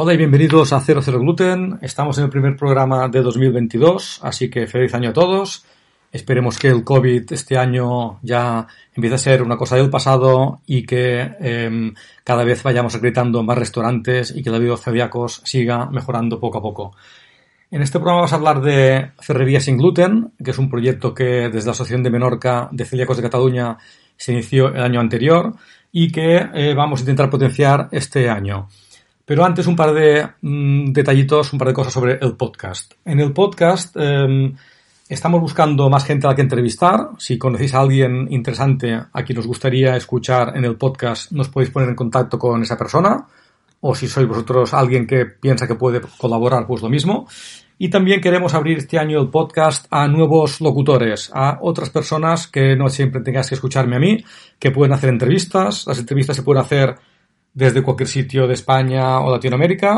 Hola y bienvenidos a 00 Gluten. Estamos en el primer programa de 2022, así que feliz año a todos. Esperemos que el COVID este año ya empiece a ser una cosa del pasado y que em, cada vez vayamos acreditando más restaurantes y que la vida de celíacos siga mejorando poco a poco. En este programa vamos a hablar de Ferrería sin gluten, que es un proyecto que desde la Asociación de Menorca de Celíacos de Cataluña se inició el año anterior y que eh, vamos a intentar potenciar este año. Pero antes un par de mm, detallitos, un par de cosas sobre el podcast. En el podcast em, estamos buscando más gente a la que entrevistar. Si conocéis a alguien interesante a quien os gustaría escuchar en el podcast, nos podéis poner en contacto con esa persona. O si sois vosotros alguien que piensa que puede colaborar, pues lo mismo. Y también queremos abrir este año el podcast a nuevos locutores, a otras personas que no siempre tengáis que escucharme a mí, que pueden hacer entrevistas. Las entrevistas se pueden hacer desde cualquier sitio de España o Latinoamérica,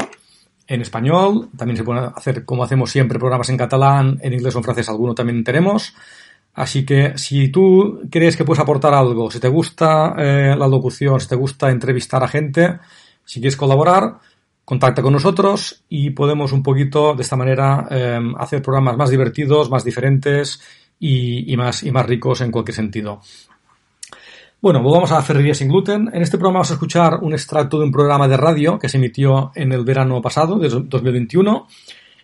en español, también se pueden hacer, como hacemos siempre, programas en catalán, en inglés o en francés, alguno también tenemos. Así que si tú crees que puedes aportar algo, si te gusta eh, la locución, si te gusta entrevistar a gente, si quieres colaborar, contacta con nosotros y podemos un poquito de esta manera eh, hacer programas más divertidos, más diferentes y, más, y más ricos en cualquier sentido. Bueno, volvamos a Ferrería sin gluten. En este programa vamos a escuchar un extracto de un programa de radio que se emitió en el verano pasado, de 2021,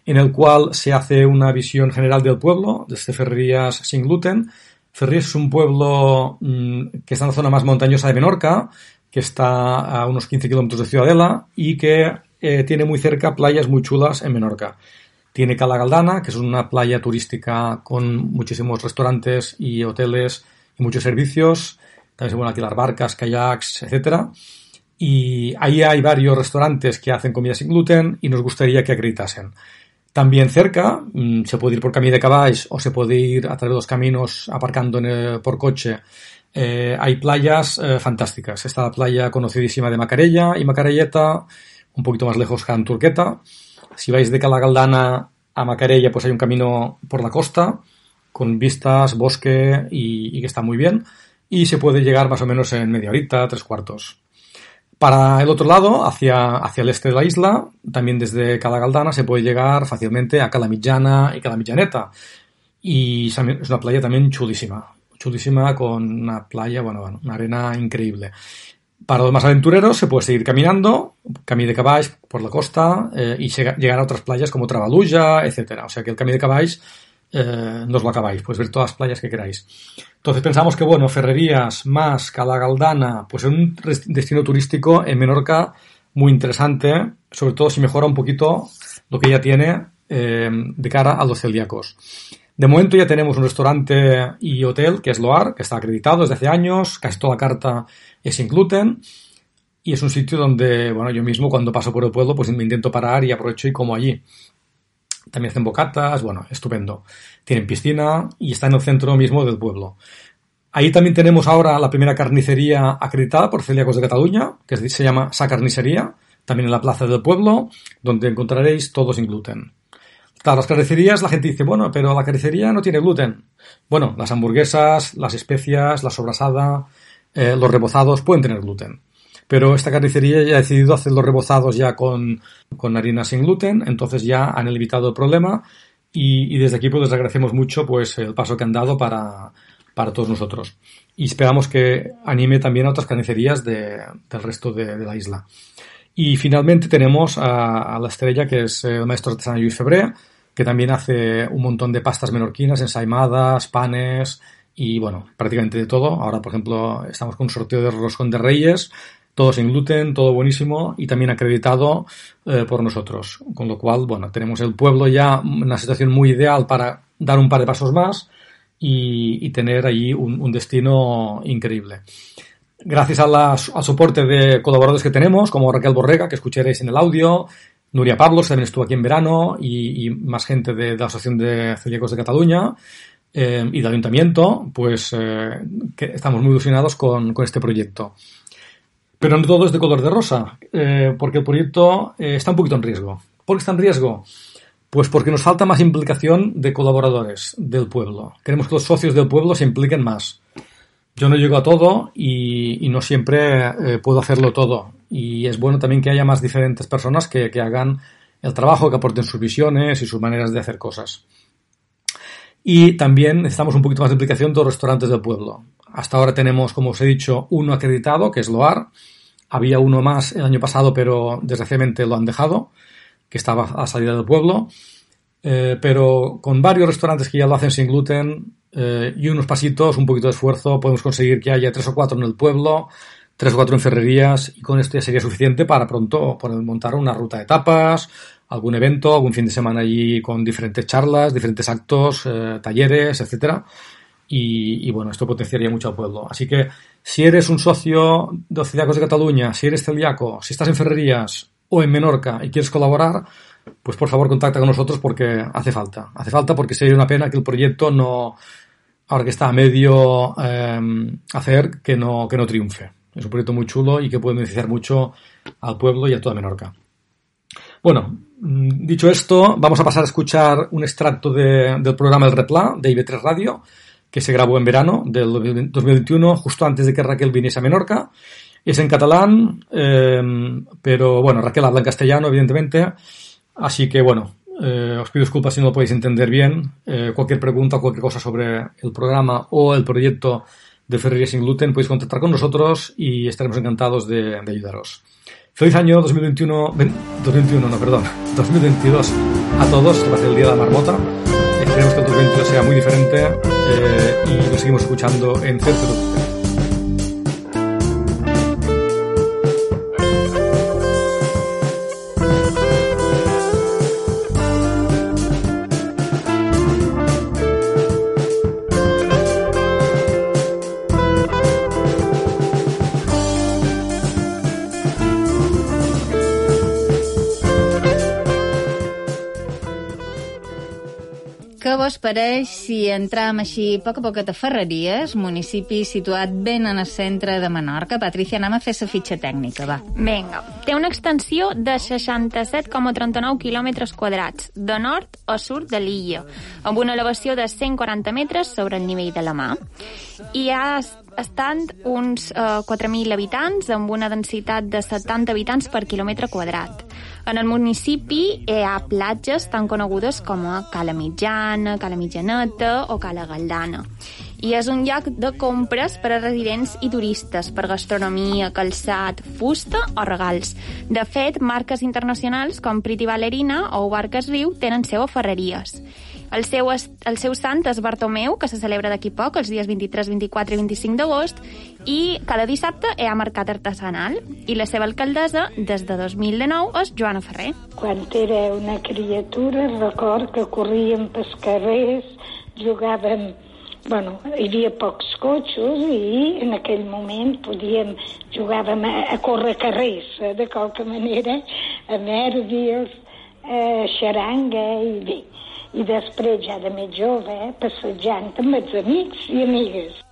en el cual se hace una visión general del pueblo, desde Ferrerías sin gluten. Ferrerías es un pueblo mmm, que está en la zona más montañosa de Menorca, que está a unos 15 kilómetros de Ciudadela y que eh, tiene muy cerca playas muy chulas en Menorca. Tiene Cala Galdana, que es una playa turística con muchísimos restaurantes y hoteles y muchos servicios también se pueden alquilar barcas, kayaks, etcétera. Y ahí hay varios restaurantes que hacen comida sin gluten y nos gustaría que acreditasen. También cerca mmm, se puede ir por camino de caballos o se puede ir a través de los caminos aparcando por coche. Eh, hay playas eh, fantásticas. Está la playa conocidísima de Macarella y Macarelleta, un poquito más lejos que en Turqueta. Si vais de Cala Galdana a Macarella, pues hay un camino por la costa con vistas, bosque y, y que está muy bien y se puede llegar más o menos en media horita, tres cuartos. Para el otro lado, hacia, hacia el este de la isla, también desde Cala Galdana se puede llegar fácilmente a Calamillana y Calamillaneta. Y es una playa también chulísima. Chulísima con una playa, bueno, bueno, una arena increíble. Para los más aventureros se puede seguir caminando, camino de caballos por la costa eh, y llegar a otras playas como Travalulla, etcétera. O sea que el camino de caballos eh, no os lo acabáis, pues ver todas las playas que queráis. Entonces pensamos que, bueno, Ferrerías más Calagaldana, pues es un destino turístico en Menorca muy interesante, sobre todo si mejora un poquito lo que ya tiene eh, de cara a los celíacos. De momento ya tenemos un restaurante y hotel que es Loar, que está acreditado desde hace años, casi toda la carta es sin gluten. Y es un sitio donde, bueno, yo mismo cuando paso por el pueblo, pues me intento parar y aprovecho y como allí. También hacen bocatas, bueno, estupendo. Tienen piscina y está en el centro mismo del pueblo. Ahí también tenemos ahora la primera carnicería acreditada por Celíacos de Cataluña, que se llama Sa Carnicería, también en la plaza del pueblo, donde encontraréis todo sin gluten. Las carnicerías, la gente dice, bueno, pero la carnicería no tiene gluten. Bueno, las hamburguesas, las especias, la sobrasada, eh, los rebozados pueden tener gluten. Pero esta carnicería ya ha decidido hacer los rebozados ya con, con harina sin gluten, entonces ya han evitado el problema y, y, desde aquí pues les agradecemos mucho pues el paso que han dado para, para todos nosotros. y esperamos que anime también a otras carnicerías de, del resto de, de, la isla. Y finalmente tenemos a, a, la estrella que es el maestro artesano Luis Febré, que también hace un montón de pastas menorquinas, ensaimadas, panes y bueno, prácticamente de todo. Ahora, por ejemplo, estamos con un sorteo de roscón de reyes, todo sin gluten, todo buenísimo y también acreditado eh, por nosotros. Con lo cual, bueno, tenemos el pueblo ya en una situación muy ideal para dar un par de pasos más y, tener allí un, destino increíble. Gracias a la, al soporte de colaboradores que tenemos, como Raquel Borrega, que escucharéis en el audio, Nuria Pablos también estuvo aquí en verano y, más gente de, la Asociación de Celíacos de Cataluña eh, y del Ayuntamiento, pues eh, estamos muy ilusionados con, con, este proyecto. Pero no todo es de color de rosa, eh, porque el proyecto está un poquito en riesgo. ¿Por qué está en riesgo? Pues porque nos falta más implicación de colaboradores del pueblo. Queremos que los socios del pueblo se impliquen más. Yo no llego a todo y, y no siempre eh, puedo hacerlo todo. Y es bueno también que haya más diferentes personas que, que, hagan el trabajo, que aporten sus visiones y sus maneras de hacer cosas. Y también necesitamos un poquito más de implicación de los restaurantes del pueblo. Hasta ahora tenemos, como os he dicho, uno acreditado, que es Loar. Había uno más el año pasado, pero desgraciadamente lo han dejado, que estaba a salida del pueblo. Eh, pero con varios restaurantes que ya lo hacen sin gluten eh, y unos pasitos, un poquito de esfuerzo, podemos conseguir que haya tres o cuatro en el pueblo, tres o cuatro en ferrerías y con esto ya sería suficiente para pronto poder montar una ruta de tapas, algún evento, algún fin de semana allí con diferentes charlas, diferentes actos, eh, talleres, etcétera. Y, bueno, esto potenciaría mucho al pueblo. Así que si eres un socio de los de Cataluña, si eres celíaco, si estás en ferrerías o en Menorca y quieres colaborar, pues por favor contacta con nosotros porque hace falta. Hace falta porque sería una pena que el proyecto no, ahora que está a medio eh, hacer, que no, que no triunfe. Es un proyecto muy chulo y que puede beneficiar mucho al pueblo y a toda Menorca. Bueno, dicho esto, vamos a pasar a escuchar un extracto de, del programa El Replá de IB3 Radio, que se grabó en verano del 2021, justo antes de que Raquel viniese a Menorca. Es en catalán, eh, pero bueno, Raquel habla en castellano, evidentemente. Así que bueno, eh, os pido disculpas si no lo podéis entender bien. Eh, cualquier pregunta cualquier cosa sobre el programa o el proyecto de Ferrería sin Gluten podéis contactar con nosotros y estaremos encantados de, de ayudaros. Feliz año 2021, 2021, no, perdón, 2022 a todos, que va a ser el día de la marmota. Esperemos que el 2022 sea muy diferente eh, y nos seguimos escuchando en Centro vos pareix si entram així a poc a poc a Ferreries, municipi situat ben en el centre de Menorca? Patricia, anem a fer la fitxa tècnica, va. Vinga. Té una extensió de 67,39 quilòmetres quadrats, de nord a sud de l'illa, amb una elevació de 140 metres sobre el nivell de la mà. I ha estan uns eh, 4.000 habitants amb una densitat de 70 habitants per quilòmetre quadrat. En el municipi hi ha platges tan conegudes com a Cala Mitjana, Cala Mitjaneta o Cala Galdana. I és un lloc de compres per a residents i turistes, per gastronomia, calçat, fusta o regals. De fet, marques internacionals com Pretty Ballerina o Barques Riu tenen seu a ferreries. El seu, el seu sant és Bartomeu, que se celebra d'aquí poc, els dies 23, 24 i 25 d'agost, i cada dissabte hi ha mercat artesanal. I la seva alcaldessa, des de 2009, és Joana Ferrer. Quan era una criatura, record que corríem pels carrers, jugàvem bueno, hi havia pocs cotxos i en aquell moment podíem, jugàvem a, a córrer carrers, eh, de qualque manera, a nervis, a xaranga i bé i després ja de més jove, eh, passejant amb els amics i amigues.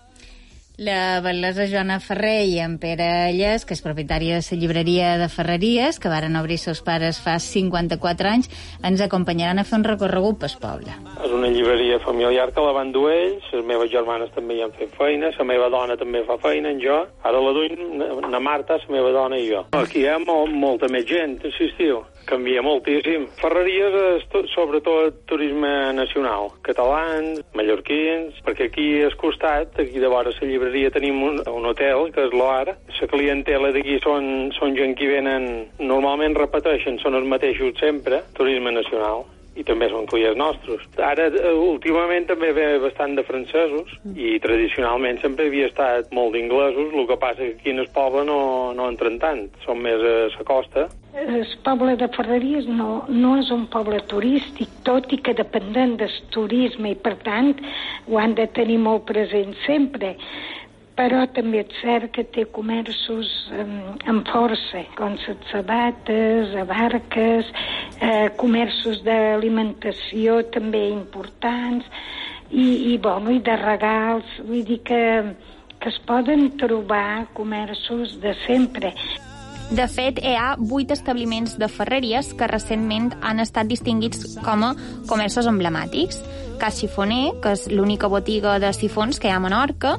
La bel·lesa Joana Ferrer i en Pere Elles, que és propietària de la llibreria de Ferreries, que varen obrir seus pares fa 54 anys, ens acompanyaran a fer un recorregut pel poble. És una llibreria familiar que la van dur ells, les meves germanes també hi han fet feina, la meva dona també fa feina, en jo. Ara la duim na Marta, la meva dona i jo. Aquí hi ha molt, molta més gent, insistiu. Canvia moltíssim. Ferreries és tot, sobretot turisme nacional. Catalans, mallorquins, perquè aquí al costat, aquí de vora la llibreria llibreria tenim un, un hotel, que és l'Oar. La clientela d'aquí són, són gent que venen, normalment repeteixen, són els mateixos sempre, turisme nacional i també són clients nostres. Ara, eh, últimament, també ve bastant de francesos i tradicionalment sempre havia estat molt d'inglesos, el que passa que aquí en el poble no, no entren tant, són més a la costa. El poble de Ferreries no, no és un poble turístic, tot i que dependent del turisme i, per tant, ho han de tenir molt present sempre però també és cert que té comerços eh, amb força, com les sabates, abarques, eh, comerços d'alimentació també importants, i, i, bueno, i de regals, vull dir que, que es poden trobar comerços de sempre. De fet, hi ha vuit establiments de ferreries que recentment han estat distinguits com a comerços emblemàtics. Cas Xifoner, que és l'única botiga de sifons que hi ha a Menorca,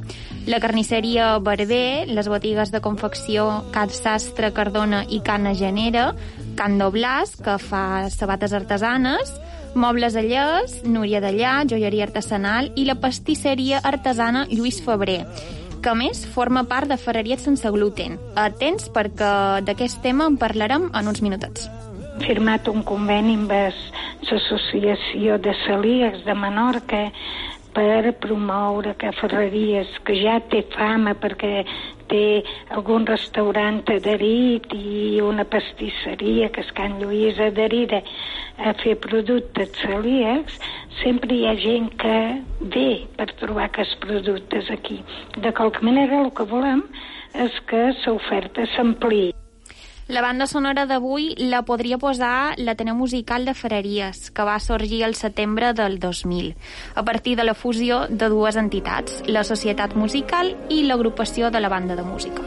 la carnisseria Barber, les botigues de confecció Cat Sastre, Cardona i Cana Genera, Can Doblàs, que fa sabates artesanes, Mobles Allès, Núria d'Allà, joieria artesanal i la pastisseria artesana Lluís Febrer que a més forma part de Ferreries sense gluten. Atents perquè d'aquest tema en parlarem en uns minutets. Firmat un conveni amb l'associació de celíacs de Menorca per promoure que Ferreries, que ja té fama perquè té algun restaurant adherit i una pastisseria que és Can Lluís adherida a fer productes celíacs, sempre hi ha gent que ve per trobar aquests productes aquí. De qualque manera el que volem és que l'oferta s'ampliï. La banda sonora d'avui la podria posar l'Ateneu Musical de Ferreries, que va sorgir el setembre del 2000, a partir de la fusió de dues entitats, la Societat Musical i l'agrupació de la banda de música.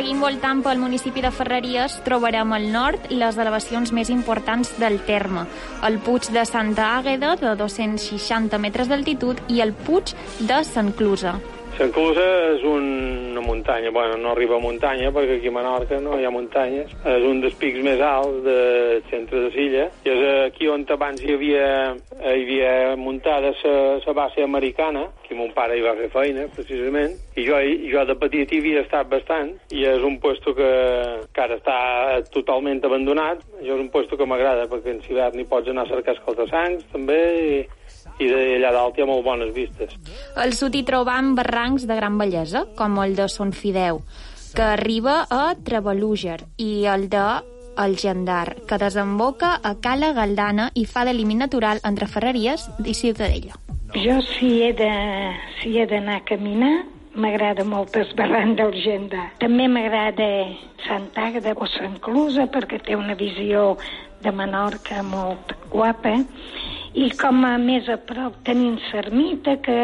Seguim voltant pel municipi de Ferreries, trobarem al nord les elevacions més importants del terme, el Puig de Santa Àgueda, de 260 metres d'altitud, i el Puig de Sant Clusa. Sant Clusa és una muntanya, bueno, no arriba a muntanya perquè aquí a Menorca no hi ha muntanyes. És un dels pics més alts del centre de Silla i és aquí on abans hi havia, hi havia muntada la base americana, que mon pare hi va fer feina, precisament, i jo, jo de petit hi havia estat bastant, i és un puesto que, que ara està totalment abandonat. Jo és un puesto que m'agrada, perquè en hivern hi pots anar a cercar escaltassancs, també, i, i d'allà dalt hi ha molt bones vistes. Al sud hi trobam barrancs de gran bellesa, com el de Son Fideu, que arriba a Trebalúger, i el de el Gendar, que desemboca a Cala Galdana i fa de límit natural entre Ferreries i Ciutadella. Jo, si he de, si he d'anar a caminar, m'agrada molt del Gendar. També m'agrada Sant Àgueda o Sant Clusa perquè té una visió de Menorca molt guapa i com a més a prop tenim Sermita que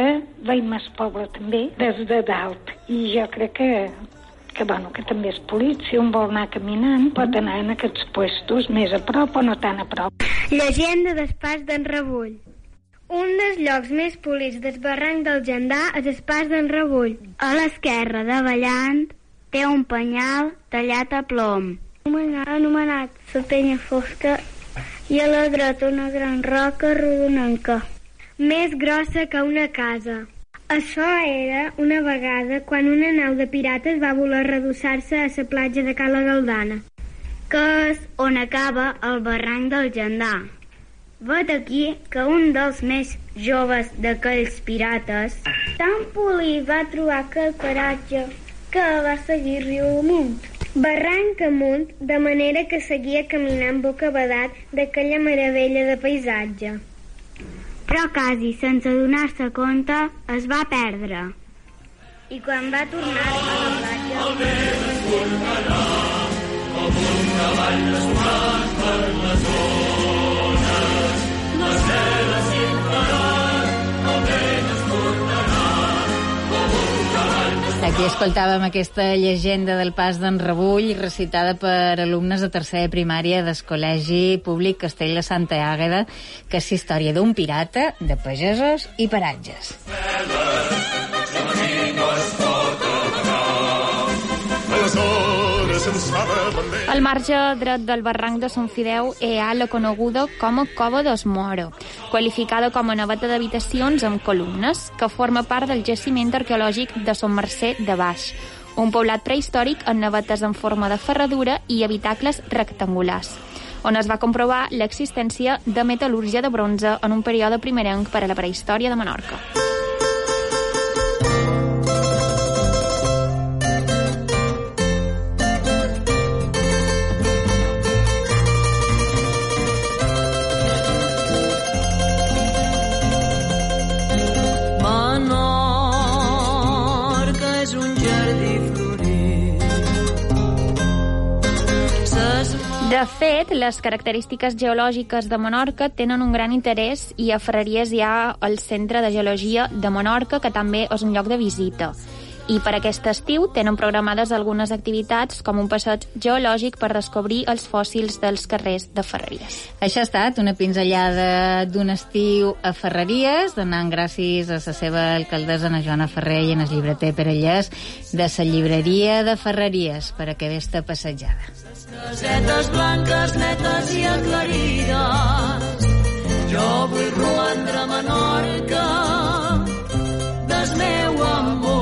veiem el poble també des de dalt i jo crec que que, bueno, que també és polit, si un vol anar caminant pot anar en aquests puestos més a prop o no tan a prop. Llegenda del pas d'en Rebull. Un dels llocs més polits del barranc del Gendà és el pas d'en Rebull. A l'esquerra, davallant, té un penyal tallat a plom. Anomenat la penya fosca i a la dreta una gran roca rodonenca, més grossa que una casa. Això era una vegada quan una nau de pirates va voler redossar-se a la platja de Cala Galdana, que és on acaba el barranc del Gendà. Vet aquí que un dels més joves d'aquells pirates tan polit va trobar aquell paratge que va seguir riu amunt. Barranc amunt, de manera que seguia caminant boca badat d'aquella meravella de paisatge. Però quasi sense donar-se compte es va perdre. I quan va tornar a la platja... El vent es tornarà com un cavall desfrat per les ones. Aquí escoltàvem aquesta llegenda del pas d'en Rebull recitada per alumnes de tercera primària del Col·legi Públic Castell de Santa Àgueda, que és història d'un pirata, de pagesos i paratges. Al marge dret del barranc de Sant Fideu hi ha la coneguda com a Cova dos Moro, qualificada com a naveta d'habitacions amb columnes, que forma part del jaciment arqueològic de Sant Mercè de Baix, un poblat prehistòric amb navetes en forma de ferradura i habitacles rectangulars on es va comprovar l'existència de metal·lúrgia de bronze en un període primerenc per a la prehistòria de Menorca. De fet, les característiques geològiques de Menorca tenen un gran interès i a Ferreries hi ha el Centre de Geologia de Menorca, que també és un lloc de visita. I per aquest estiu tenen programades algunes activitats com un passeig geològic per descobrir els fòssils dels carrers de Ferreries. Això ha estat una pinzellada d'un estiu a Ferreries, donant gràcies a la seva alcaldessa, Ana Joana Ferrer, i en el llibreter Perellès, de la llibreria de Ferreries, per aquesta passejada. casetes blanques, netes i aclarides. Jo vull romandre a Menorca del meu amor.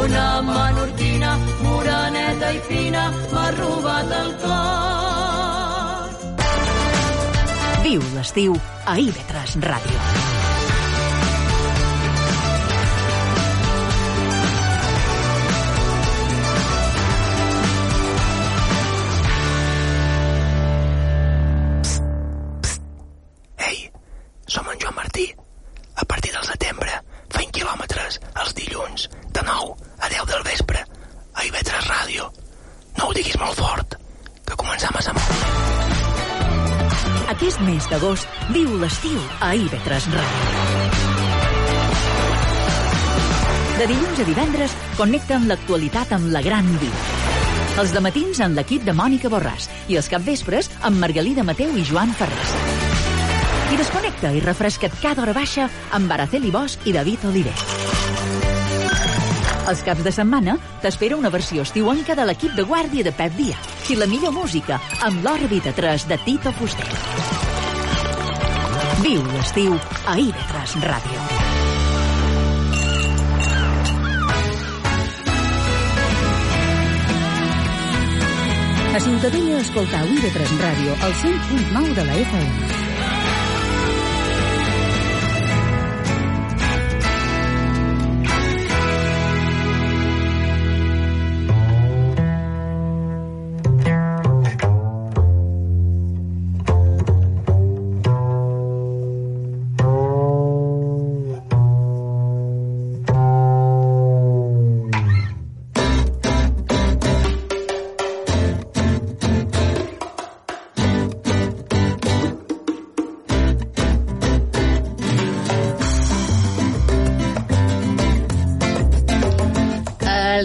Una menorquina moreneta i fina m'ha robat el cor. Viu l'estiu a IB3 Ràdio. D'agost, viu l'estiu a IB3 Ràdio. De dilluns a divendres, connecta amb l'actualitat amb la Gran Via. Els de matins amb l'equip de Mònica Borràs i els capvespres amb Margalida Mateu i Joan Ferrés. I desconnecta i refresca't cada hora baixa amb Araceli Bosch i David Oliver. Els caps de setmana t'espera una versió estiuenca de l'equip de guàrdia de Pep Dia i la millor música amb l'òrbita 3 de Tito Fuster. Viu l'estiu a IB3 Ràdio. A Ciutadella escoltau IB3 Ràdio al 100.9 de la FM.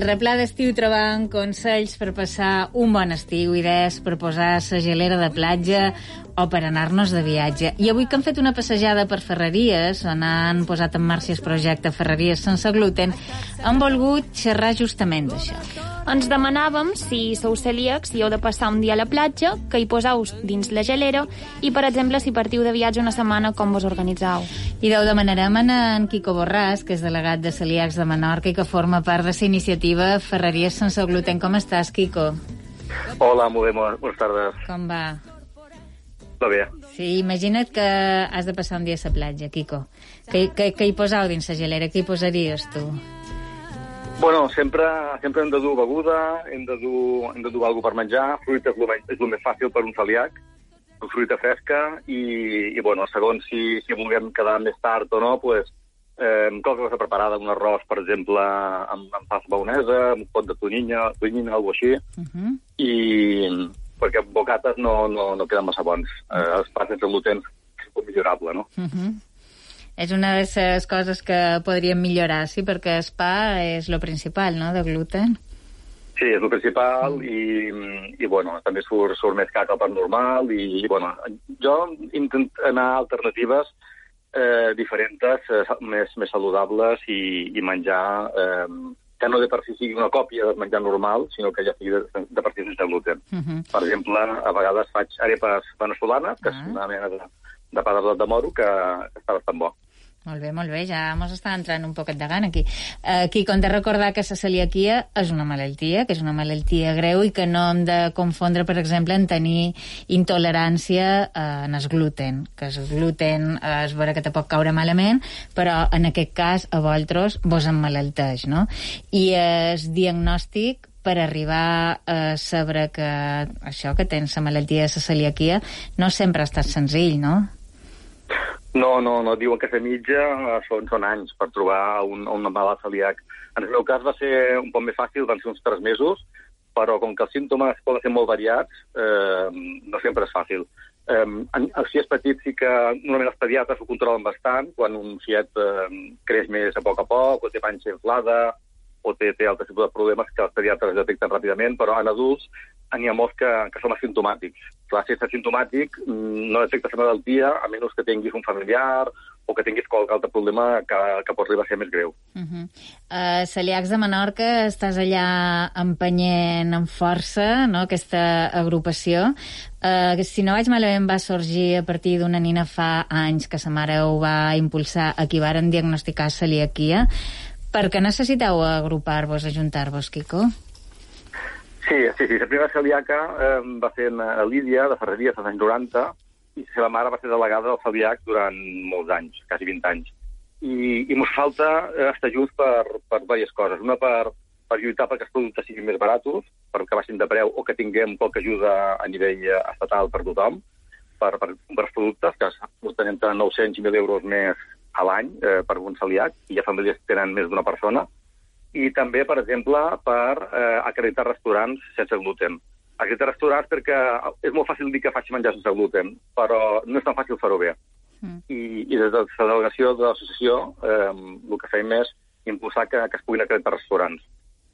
Replà d'estiu trobant consells per passar un bon estiu, idees per posar la gelera de platja o per anar-nos de viatge. I avui que han fet una passejada per Ferreries, on han posat en marxa el projecte Ferreries sense gluten, han volgut xerrar justament d'això. Ens demanàvem si sou celíacs i heu de passar un dia a la platja, que hi poseu dins la gelera i, per exemple, si partiu de viatge una setmana, com vos organitzau. I ho demanarem a en Quico Borràs, que és delegat de Celíacs de Menorca i que forma part de la iniciativa Ferreries sense gluten. Com estàs, Quico? Hola, molt bé, bones tardes. Com va? Va bé. Sí, imagina't que has de passar un dia a la platja, Quico. Què, què, què hi posau dins la gelera? Què hi posaries, tu? Bueno, sempre, sempre hem de dur beguda, hem de dur, hem de dur alguna per menjar, fruita és el, és el més fàcil per un celíac, fruita fresca, i, i bueno, segons si, si vulguem quedar més tard o no, pues, eh, qualque cosa preparada, un arròs, per exemple, amb, amb salsa baonesa, amb un pot de tonyina, tonyina, alguna així, Uh -huh. i perquè bocates no, no, no queden massa bons. Eh, els pa sense gluten és millorable, no? Uh -huh. És una de les coses que podríem millorar, sí, perquè el pa és lo principal, no?, de gluten. Sí, és el principal i, i bueno, també surt, surt més car que el pa normal i, bueno, jo intento anar a alternatives eh, diferents, eh, més, més saludables i, i menjar eh, que no de per si sigui una còpia del menjar normal, sinó que ja sigui de, de per si sense gluten. Uh -huh. Per exemple, a vegades faig arepes venezolanes, que ah. és una mena de, de pa de, de moro que està bastant bo. Molt bé, molt bé, ja mos està entrant un poquet de gana aquí. Aquí, com de recordar que la celiaquia és una malaltia, que és una malaltia greu i que no hem de confondre, per exemple, en tenir intolerància eh, en el gluten, que el gluten eh, és vera que te pot caure malament, però en aquest cas a vosaltres vos emmalalteix, no? I el diagnòstic per arribar a saber que això que tens la malaltia de la celiaquia no sempre ha estat senzill, no? No, no, no, diuen que de mitja eh, són, són anys per trobar un, un malalt celíac. En el meu cas va ser un poc més fàcil, van ser uns tres mesos, però com que els símptomes poden ser molt variats, eh, no sempre és fàcil. Eh, en, els fiets petits sí que normalment els pediatres ho controlen bastant, quan un fiet eh, creix més a poc a poc, o té panxa inflada, o té, té altres tipus de problemes que els pediatres detecten ràpidament, però en adults n'hi ha molts que, que són asimptomàtics. Clar, si ets asimptomàtic, mm, no detectes la malaltia, a menys que tinguis un familiar o que tinguis qualsevol altre problema que, que pot arribar a ser més greu. Uh -huh. uh, Celiacs de Menorca, estàs allà empenyent amb força no, aquesta agrupació. Uh, si no vaig malament, va sorgir a partir d'una nina fa anys que sa mare ho va impulsar a qui varen diagnosticar celiaquia. Per què necessiteu agrupar-vos, ajuntar-vos, Quico? Sí, sí, sí. La primera celíaca eh, va ser a Lídia, de Ferreries, als anys 90, i la seva mare va ser delegada del celíac durant molts anys, quasi 20 anys. I, i ens falta eh, estar junts per, per diverses coses. Una per, per lluitar perquè els productes siguin més baratos, perquè baixin de preu o que tinguem qualque ajuda a nivell eh, estatal per tothom, per, per comprar els productes, que costen entre 900 i 1.000 euros més a l'any eh, per un celíac, i ha famílies tenen més d'una persona, i també, per exemple, per eh, acreditar restaurants sense gluten. Acreditar restaurants perquè és molt fàcil dir que faig menjar sense gluten, però no és tan fàcil fer-ho bé. Mm. I, I des de la delegació de l'associació eh, el que fem és impulsar que, que es puguin acreditar restaurants.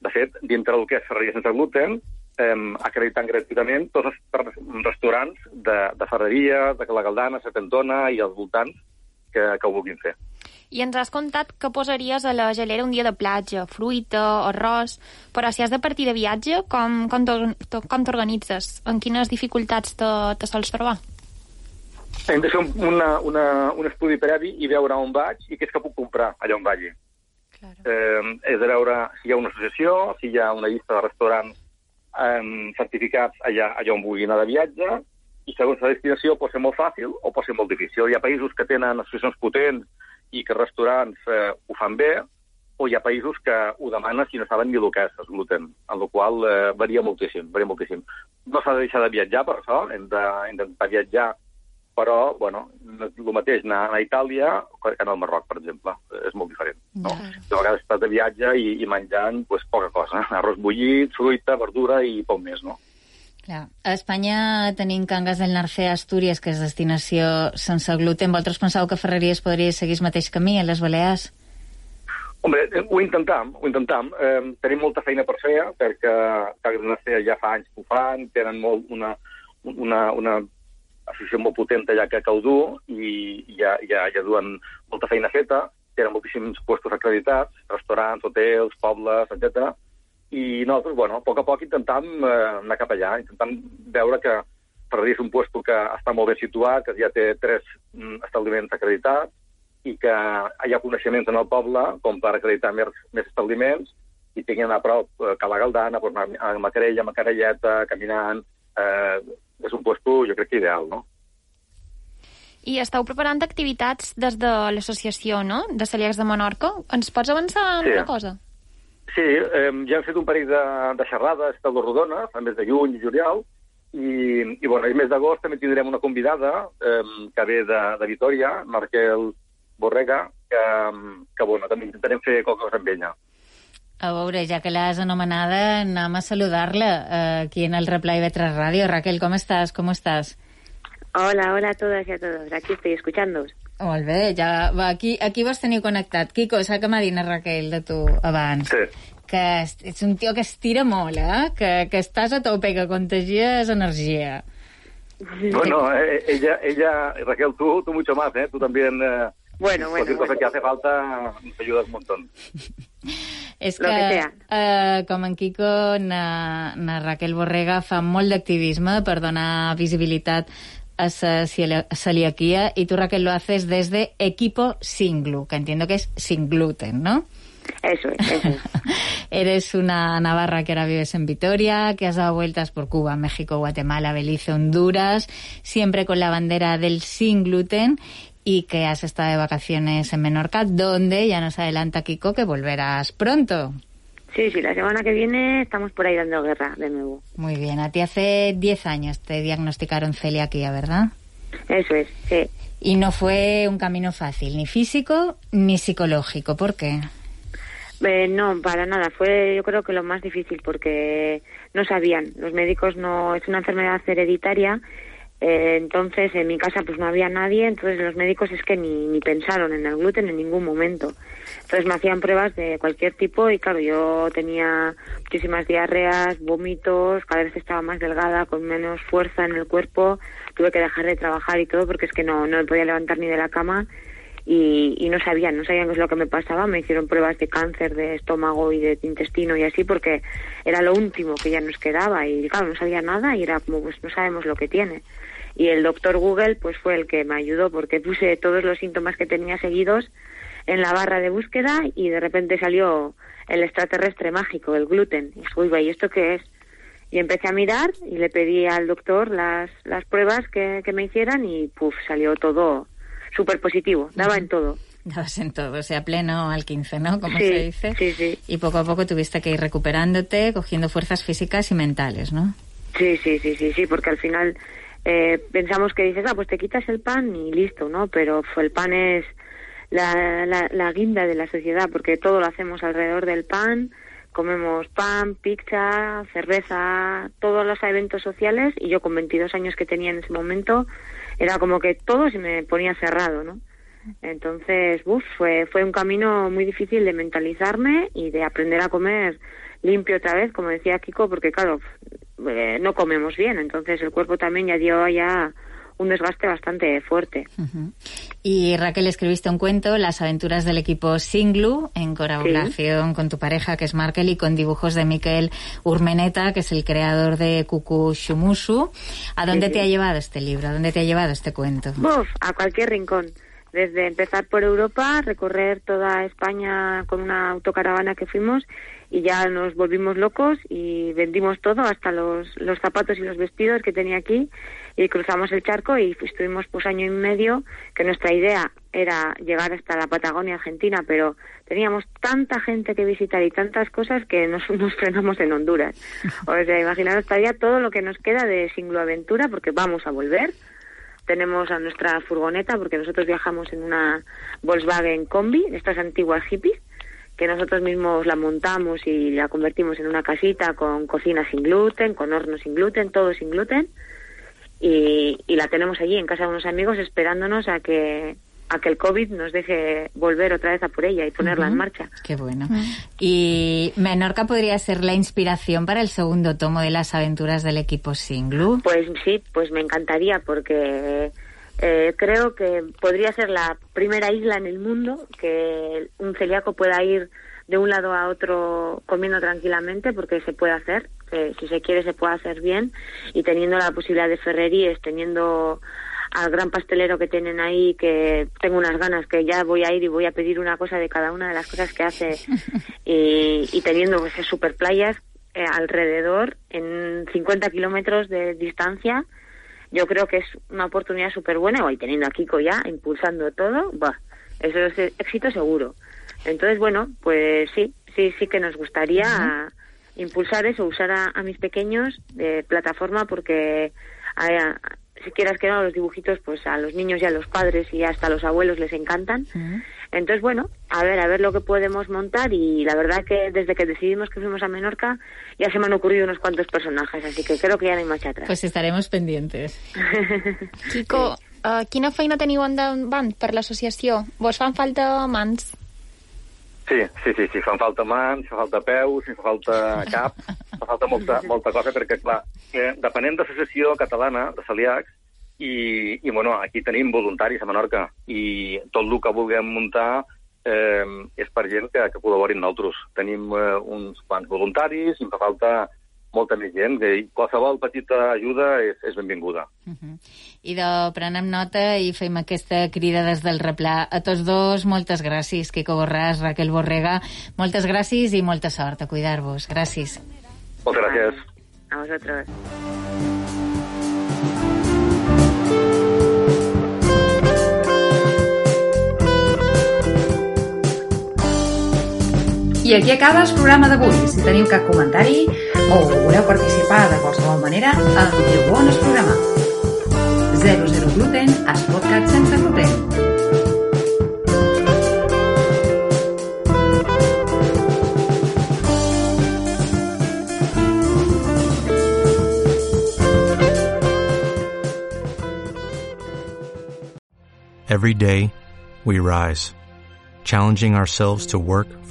De fet, dintre del que és ferreria sense gluten, eh, acreditant gratuïtament tots els restaurants de, de ferreria, de la Galdana, Setentona i els voltants que, que ho vulguin fer. I ens has contat que posaries a la gelera un dia de platja, fruita, arròs... Però si has de partir de viatge, com, com t'organitzes? En quines dificultats te, te sols trobar? Hem de fer una, una, un estudi previ i veure on vaig i què és que puc comprar allà on vagi. Claro. Eh, és de veure si hi ha una associació, si hi ha una llista de restaurants eh, certificats allà, allà on vulgui anar de viatge, i segons la destinació pot ser molt fàcil o pot ser molt difícil. Hi ha països que tenen associacions potents i que restaurants eh, ho fan bé, o hi ha països que ho demanen si no saben ni el que és el gluten, en la qual eh, varia moltíssim, varia moltíssim. No s'ha de deixar de viatjar, per això, hem d'intentar viatjar, però, bueno, el mateix anar a Itàlia que anar al Marroc, per exemple, és molt diferent. No? Claro. De vegades estàs de viatge i, i menjant pues, poca cosa, arròs bullit, fruita, verdura i poc més, no? Clar. A Espanya tenim Cangas del Narcea, Astúries, que és destinació sense gluten. Vosaltres penseu que Ferreries podria seguir el mateix camí a les Balears? Hombre, eh, ho intentam, ho intentam. Eh, tenim molta feina per fer, perquè Cangas del Narcea ja fa anys que ho fan, tenen molt una, una, una associació molt potent allà que cal dur i ja, ja, ja duen molta feina feta, tenen moltíssims puestos acreditats, restaurants, hotels, pobles, etc i nosaltres, bueno, a poc a poc intentam eh, anar cap allà, intentam veure que Ferreria és un lloc que està molt ben situat, que ja té tres mm, establiments acreditats i que hi ha coneixements en el poble com per acreditar més, més establiments i tinguin a prop eh, Cala Galdana, pues, a Macarella, Macarelleta, caminant... Eh, és un lloc, jo crec que ideal, no? I esteu preparant activitats des de l'associació, no?, de Celíacs de Menorca. Ens pots avançar sí. una cosa? Sí, eh, ja hem fet un parell de, de xerrades de les rodones, a més de juny i juliol, i, i bueno, el mes d'agost també tindrem una convidada eh, que ve de, de Vitoria, Marquel Borrega, que, que bueno, també intentarem fer qualque cosa amb ella. A veure, ja que l'has anomenada, anem a saludar-la eh, aquí en el Replay Vetres Ràdio. Raquel, com estàs? Com estàs? Hola, hola a todas y a todos. Aquí estoy escuchando. Molt bé, ja va, aquí, aquí vas tenir connectat. Quico, saps que m'ha dit Raquel de tu abans? Sí. Que ets un tio que estira molt, eh? Que, que estàs a tope, que contagies energia. Bueno, eh, ella, ella, Raquel, tú, tú mucho más, ¿eh? Tú también... Eh, bueno, bueno. Cualquier cosa bueno. que hace falta, nos ayudas un montón. És Lo que, que sea. eh, com en Kiko, na, na Raquel Borrega fa molt d'activisme per donar visibilitat celiaquía y tú, Raquel, lo haces desde Equipo Sin Glu, que entiendo que es sin gluten, ¿no? Eso es, eso es. Eres una navarra que ahora vives en Vitoria, que has dado vueltas por Cuba, México, Guatemala, Belice, Honduras, siempre con la bandera del sin gluten y que has estado de vacaciones en Menorca, donde ya nos adelanta Kiko que volverás pronto. Sí, sí, la semana que viene estamos por ahí dando guerra de nuevo. Muy bien, a ti hace 10 años te diagnosticaron celiaquía, ¿verdad? Eso es, sí. Y no fue un camino fácil, ni físico ni psicológico. ¿Por qué? Eh, no, para nada. Fue yo creo que lo más difícil porque no sabían. Los médicos no... Es una enfermedad hereditaria. Eh, entonces en mi casa pues no había nadie. Entonces los médicos es que ni, ni pensaron en el gluten en ningún momento. Entonces me hacían pruebas de cualquier tipo y claro, yo tenía muchísimas diarreas, vómitos, cada vez estaba más delgada, con menos fuerza en el cuerpo. Tuve que dejar de trabajar y todo porque es que no, no me podía levantar ni de la cama y, y no sabían, no sabían qué es lo que me pasaba. Me hicieron pruebas de cáncer de estómago y de intestino y así porque era lo último que ya nos quedaba y claro, no sabía nada y era como pues no sabemos lo que tiene. Y el doctor Google pues fue el que me ayudó porque puse todos los síntomas que tenía seguidos en la barra de búsqueda y de repente salió el extraterrestre mágico, el gluten. Y dije, uy, ¿y esto qué es? Y empecé a mirar y le pedí al doctor las, las pruebas que, que me hicieran y puf, salió todo súper positivo, daba en todo. Dabas en todo, o sea, pleno al 15, ¿no? Como Sí, se dice. sí, sí. Y poco a poco tuviste que ir recuperándote, cogiendo fuerzas físicas y mentales, ¿no? Sí, sí, sí, sí, sí, porque al final eh, pensamos que dices, ah, pues te quitas el pan y listo, ¿no? Pero el pan es la guinda de la sociedad, porque todo lo hacemos alrededor del pan, comemos pan, pizza, cerveza, todos los eventos sociales, y yo con 22 años que tenía en ese momento, era como que todo se me ponía cerrado, ¿no? Entonces, uf, fue, fue un camino muy difícil de mentalizarme y de aprender a comer limpio otra vez, como decía Kiko, porque claro, eh, no comemos bien, entonces el cuerpo también ya dio ya un desgaste bastante fuerte. Y Raquel, escribiste un cuento, Las aventuras del equipo Singlu, en colaboración con tu pareja, que es Markel, y con dibujos de Miquel Urmeneta, que es el creador de Cucu Shumusu. ¿A dónde Sí, te sí. ha llevado este libro? ¿A dónde te ha llevado este cuento? Uf, a cualquier rincón. Desde empezar por Europa, recorrer toda España con una autocaravana que fuimos y ya nos volvimos locos y vendimos todo, hasta los, los zapatos y los vestidos que tenía aquí y cruzamos el charco y estuvimos pues año y medio que nuestra idea era llegar hasta la Patagonia Argentina, pero teníamos tanta gente que visitar y tantas cosas que nos, nos frenamos en Honduras. O sea, imaginaros todavía todo lo que nos queda de Singlo Aventura porque vamos a volver tenemos a nuestra furgoneta porque nosotros viajamos en una Volkswagen Combi, estas antiguas hippies, que nosotros mismos la montamos y la convertimos en una casita con cocina sin gluten, con horno sin gluten, todo sin gluten, y, y la tenemos allí en casa de unos amigos esperándonos a que a que el COVID nos deje volver otra vez a por ella y ponerla en Ujú. marcha. Qué bueno. Y Menorca podría ser la inspiración para el segundo tomo de las aventuras del equipo Singlu. Pues sí, pues me encantaría porque eh, creo que podría ser la primera isla en el mundo que un celíaco pueda ir de un lado a otro comiendo tranquilamente porque se puede hacer, que si se quiere se puede hacer bien y teniendo la posibilidad de ferrerías, teniendo al gran pastelero que tienen ahí, que tengo unas ganas que ya voy a ir y voy a pedir una cosa de cada una de las cosas que hace. Y, y teniendo pues, esas super playas eh, alrededor en 50 kilómetros de distancia, yo creo que es una oportunidad súper buena y teniendo a Kiko ya impulsando todo, bah, eso es éxito seguro. Entonces, bueno, pues sí, sí, sí que nos gustaría impulsar eso, usar a, a mis pequeños de plataforma porque a- a- si quieras que no, los dibujitos pues a los niños y a los padres y hasta a los abuelos les encantan. Entonces, bueno, a ver, a ver lo que podemos montar y la verdad que desde que decidimos que fuimos a Menorca ya se me han ocurrido unos cuantos personajes, así que creo que ya no hay marcha atrás. Pues estaremos pendientes. Kiko, uh, quina feina teniu endavant per l'associació? Vos fan falta mans? Sí, sí, sí, sí, fan falta mans, fa falta peus, fa falta cap, fa falta molta, molta cosa, perquè, clar, eh, depenent de l'Associació Catalana de Celíacs, i, i bueno, aquí tenim voluntaris a Menorca, i tot el que vulguem muntar, eh, és per gent que, que col·laborin nosaltres. Tenim eh, uns quants voluntaris i em fa falta molta més gent, i qualsevol petita ajuda és, és benvinguda. Uh -huh. I de prenem nota i fem aquesta crida des del replà. A tots dos, moltes gràcies, Quico Borràs, Raquel Borrega, moltes gràcies i molta sort a cuidar-vos. Gràcies. Moltes gràcies. A vosotros. I aquí acaba el programa d'avui. Si teniu cap comentari o voleu participar de qualsevol manera, envieu-ho en el programa. 00 gluten, es podcast sense gluten. Every day, we rise, challenging ourselves to work